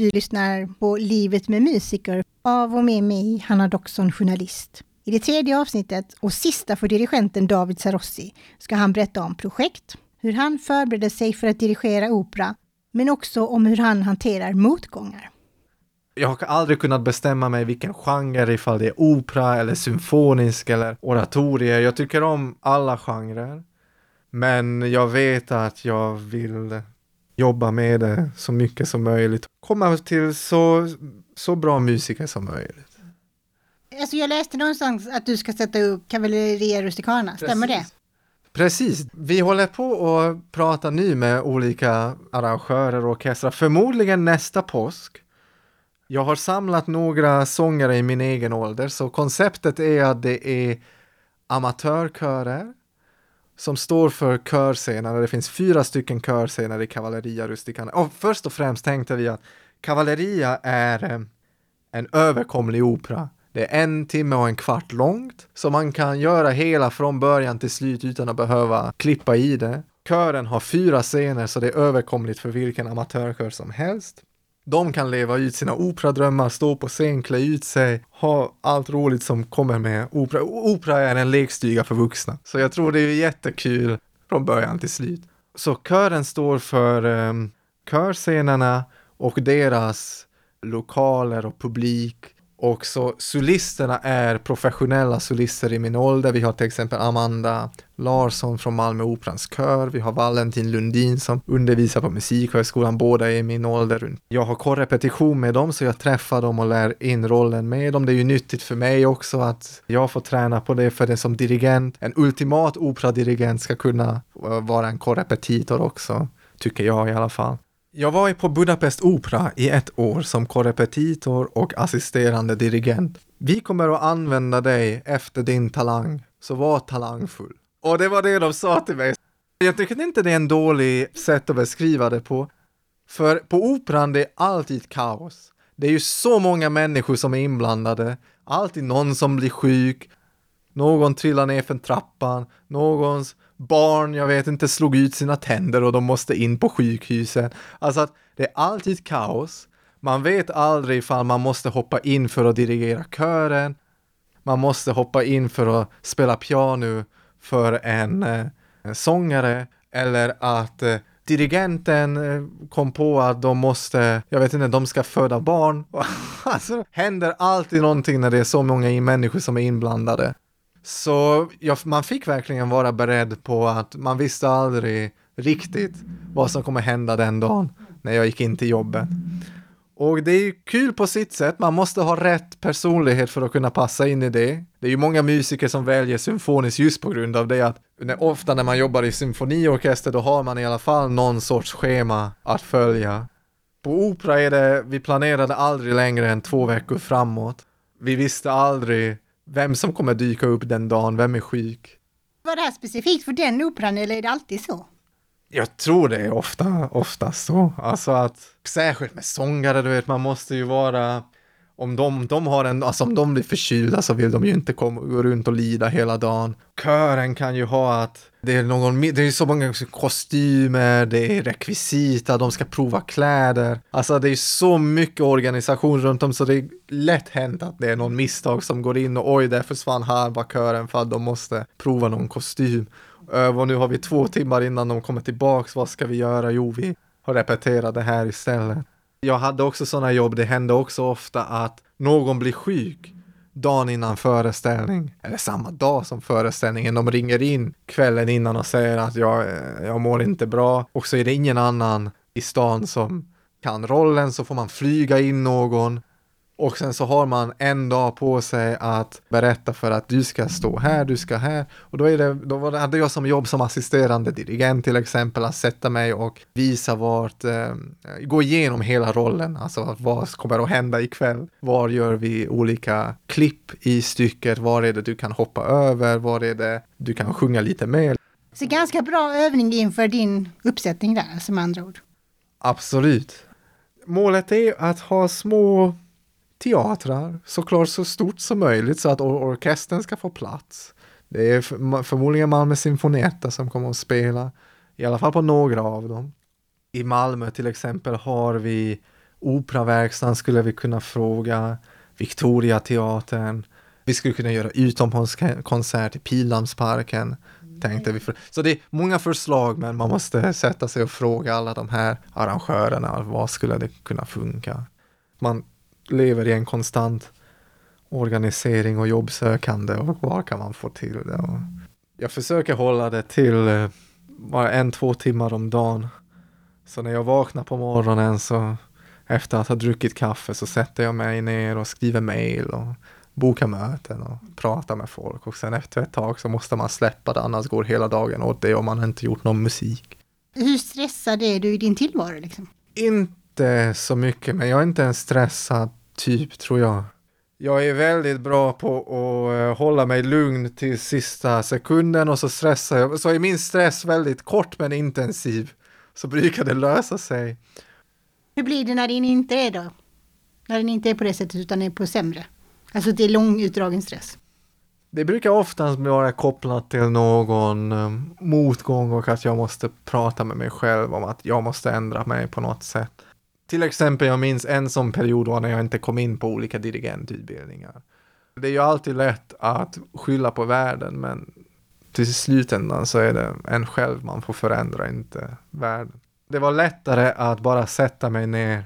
Du lyssnar på Livet med musiker av och med mig, Hanna Doxon, journalist. I det tredje avsnittet och sista för dirigenten David Sarossi ska han berätta om projekt, hur han förbereder sig för att dirigera opera, men också om hur han hanterar motgångar. Jag har aldrig kunnat bestämma mig vilken genre, ifall det är opera eller symfonisk eller oratorier. Jag tycker om alla genrer. Men jag vet att jag vill jobba med det så mycket som möjligt. Komma till så, så bra musiker som möjligt. Alltså jag läste någonstans att du ska sätta upp Cavalleria Rusticana, stämmer det? Precis. Vi håller på att prata nu med olika arrangörer och orkestrar, förmodligen nästa påsk. Jag har samlat några sångare i min egen ålder, så konceptet är att det är amatörkörer som står för körscener. Det finns fyra stycken körscener i Cavalleria Rusticana. Och först och främst tänkte vi att Cavalleria är eh, en överkomlig opera. Det är en timme och en kvart långt, så man kan göra hela från början till slut utan att behöva klippa i det. Kören har fyra scener, så det är överkomligt för vilken amatörkör som helst. De kan leva ut sina operadrömmar, stå på scen, klä ut sig, ha allt roligt som kommer med opera. Opera är en lekstuga för vuxna, så jag tror det är jättekul från början till slut. Så kören står för um, körscenerna och deras lokaler och publik och så solisterna är professionella solister i min ålder. Vi har till exempel Amanda Larsson från Malmö Operans kör. Vi har Valentin Lundin som undervisar på Musikhögskolan. Båda är i min ålder. Jag har korrepetition med dem så jag träffar dem och lär in rollen med dem. Det är ju nyttigt för mig också att jag får träna på det för det som dirigent. En ultimat operadirigent ska kunna vara en korrepetitor också, tycker jag i alla fall. Jag var på Budapest Opera i ett år som korrepetitor och assisterande dirigent. Vi kommer att använda dig efter din talang, så var talangfull. Och det var det de sa till mig. Jag tycker inte det är en dålig sätt att beskriva det på. För på operan det är alltid kaos. Det är ju så många människor som är inblandade. Alltid någon som blir sjuk, någon trillar ner för trappan, någons barn, jag vet inte, slog ut sina tänder och de måste in på sjukhuset. Alltså att det är alltid kaos. Man vet aldrig ifall man måste hoppa in för att dirigera kören. Man måste hoppa in för att spela piano för en, eh, sångare eller att eh, dirigenten eh, kom på att de måste, jag vet inte, de ska föda barn. alltså, händer alltid någonting när det är så många människor som är inblandade. Så ja, man fick verkligen vara beredd på att man visste aldrig riktigt vad som kommer hända den dagen när jag gick in till jobbet. Och det är ju kul på sitt sätt, man måste ha rätt personlighet för att kunna passa in i det. Det är ju många musiker som väljer symfoniskt just på grund av det att när, ofta när man jobbar i symfoniorkester då har man i alla fall någon sorts schema att följa. På opera är det, vi planerade aldrig längre än två veckor framåt. Vi visste aldrig vem som kommer dyka upp den dagen, vem är sjuk. Var det här specifikt för den operan eller är det alltid så? Jag tror det är ofta, oftast så. Alltså att, särskilt med sångare, du vet, man måste ju vara om de, de har en, alltså om de blir förkylda så vill de ju inte komma, gå runt och lida hela dagen. Kören kan ju ha att det är någon, det är så många kostymer, det är rekvisita, de ska prova kläder. Alltså det är så mycket organisation runt om så det är lätt hänt att det är någon misstag som går in och oj, där försvann halva kören för att de måste prova någon kostym. Öh, och nu har vi två timmar innan de kommer tillbaks, vad ska vi göra? Jo, vi har repeterat det här istället. Jag hade också sådana jobb, det hände också ofta att någon blir sjuk dagen innan föreställning, eller samma dag som föreställningen. De ringer in kvällen innan och säger att jag, eh, jag mår inte bra. Och så är det ingen annan i stan som kan rollen så får man flyga in någon och sen så har man en dag på sig att berätta för att du ska stå här, du ska här. Och då, är det, då hade jag som jobb som assisterande dirigent till exempel att sätta mig och visa vart, eh, gå igenom hela rollen, alltså vad kommer att hända ikväll? Var gör vi olika klipp i stycket? Var är det du kan hoppa över? Var är det du kan sjunga lite mer? Så ganska bra övning inför din uppsättning där, som andra ord. Absolut. Målet är att ha små teatrar, såklart så stort som möjligt så att or orkestern ska få plats. Det är förmodligen Malmö Sinfonietta som kommer att spela, i alla fall på några av dem. I Malmö till exempel har vi Operaverkstan skulle vi kunna fråga, Victoriateatern. Vi skulle kunna göra utomhuskonsert i Pildammsparken. Tänkte vi. Så det är många förslag men man måste sätta sig och fråga alla de här arrangörerna. Vad skulle det kunna funka? Man lever i en konstant organisering och jobbsökande och var kan man få till det? Och jag försöker hålla det till eh, bara en, två timmar om dagen. Så när jag vaknar på morgonen så efter att ha druckit kaffe så sätter jag mig ner och skriver mail och bokar möten och pratar med folk och sen efter ett tag så måste man släppa det annars går hela dagen åt det om man inte gjort någon musik. Hur stressad är du i din tillvaro liksom? Inte så mycket, men jag är inte en stressad typ tror jag. Jag är väldigt bra på att eh, hålla mig lugn till sista sekunden och så stressar jag. Så är min stress väldigt kort men intensiv. Så brukar det lösa sig. Hur blir det när den inte är då? När den inte är på det sättet utan är på sämre? Alltså det är lång utdragen stress? Det brukar oftast vara kopplat till någon um, motgång och att jag måste prata med mig själv om att jag måste ändra mig på något sätt. Till exempel, jag minns en sån period då när jag inte kom in på olika dirigentutbildningar. Det är ju alltid lätt att skylla på världen, men till slutändan så är det en själv man får förändra, inte världen. Det var lättare att bara sätta mig ner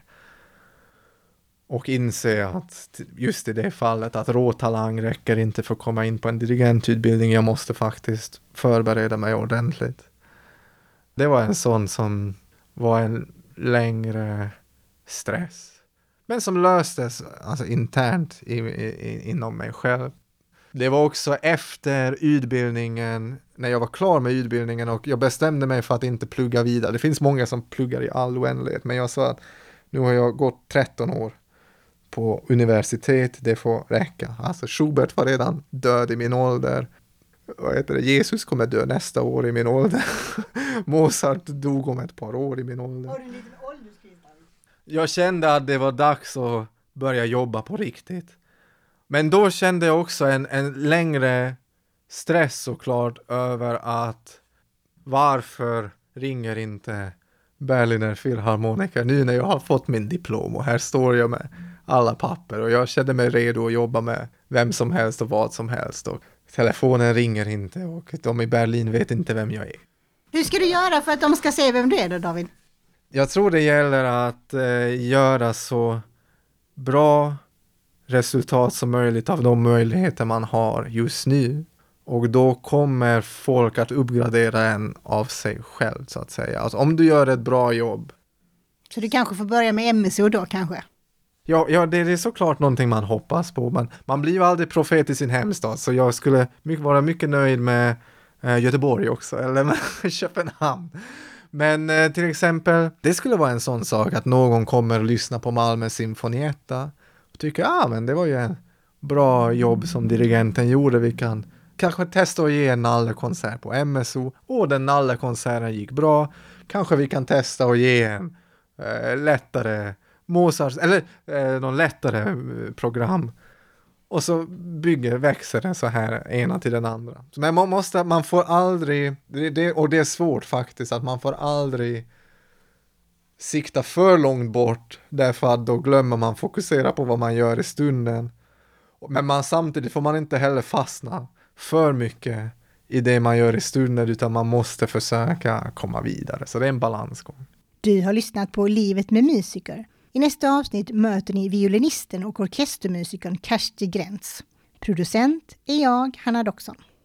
och inse att just i det fallet att råtalang räcker inte för att komma in på en dirigentutbildning. Jag måste faktiskt förbereda mig ordentligt. Det var en sån som var en längre stress. Men som löstes alltså internt i, i, inom mig själv. Det var också efter utbildningen, när jag var klar med utbildningen och jag bestämde mig för att inte plugga vidare. Det finns många som pluggar i all oändlighet, men jag sa att nu har jag gått 13 år på universitet, det får räcka. Alltså Schubert var redan död i min ålder. Vad heter det? Jesus kommer dö nästa år i min ålder. Mozart dog om ett par år i min ålder. Har du en liten jag kände att det var dags att börja jobba på riktigt. Men då kände jag också en, en längre stress såklart över att varför ringer inte Berliner Philharmoniker nu när jag har fått min diplom och här står jag med alla papper och jag kände mig redo att jobba med vem som helst och vad som helst och telefonen ringer inte och de i Berlin vet inte vem jag är. Hur ska du göra för att de ska se vem du är då David? Jag tror det gäller att eh, göra så bra resultat som möjligt av de möjligheter man har just nu. Och då kommer folk att uppgradera en av sig själv så att säga. Alltså om du gör ett bra jobb. Så du kanske får börja med MSO då kanske? Ja, ja det, är såklart någonting man hoppas på. Man, man blir ju aldrig profet i sin hemstad, så jag skulle mycket, vara mycket nöjd med eh, Göteborg också, eller med Köpenhamn. Men eh, till exempel, det skulle vara en sån sak att någon kommer och lyssnar på Malmö Sinfonietta och tycker, ja ah, men det var ju en bra jobb som dirigenten gjorde, vi kan kanske testa att ge en nallekonsert på MSO och den nallekonserten gick bra. Kanske vi kan testa att ge en eh, lättare Mozart, eller eh, någon lättare eh, program. Och så bygger, växer den så här ena till den andra. Men man måste, man får aldrig, det, det, och det är svårt faktiskt, att man får aldrig sikta för långt bort, därför att då glömmer man fokusera på vad man gör i stunden. Men man, samtidigt får man inte heller fastna för mycket i det man gör i stunden, utan man måste försöka komma vidare. Så det är en balansgång. Du har lyssnat på Livet med musiker i nästa avsnitt möter ni violinisten och orkestermusikern Kersti Gräns. Producent är jag, Hanna Doxon.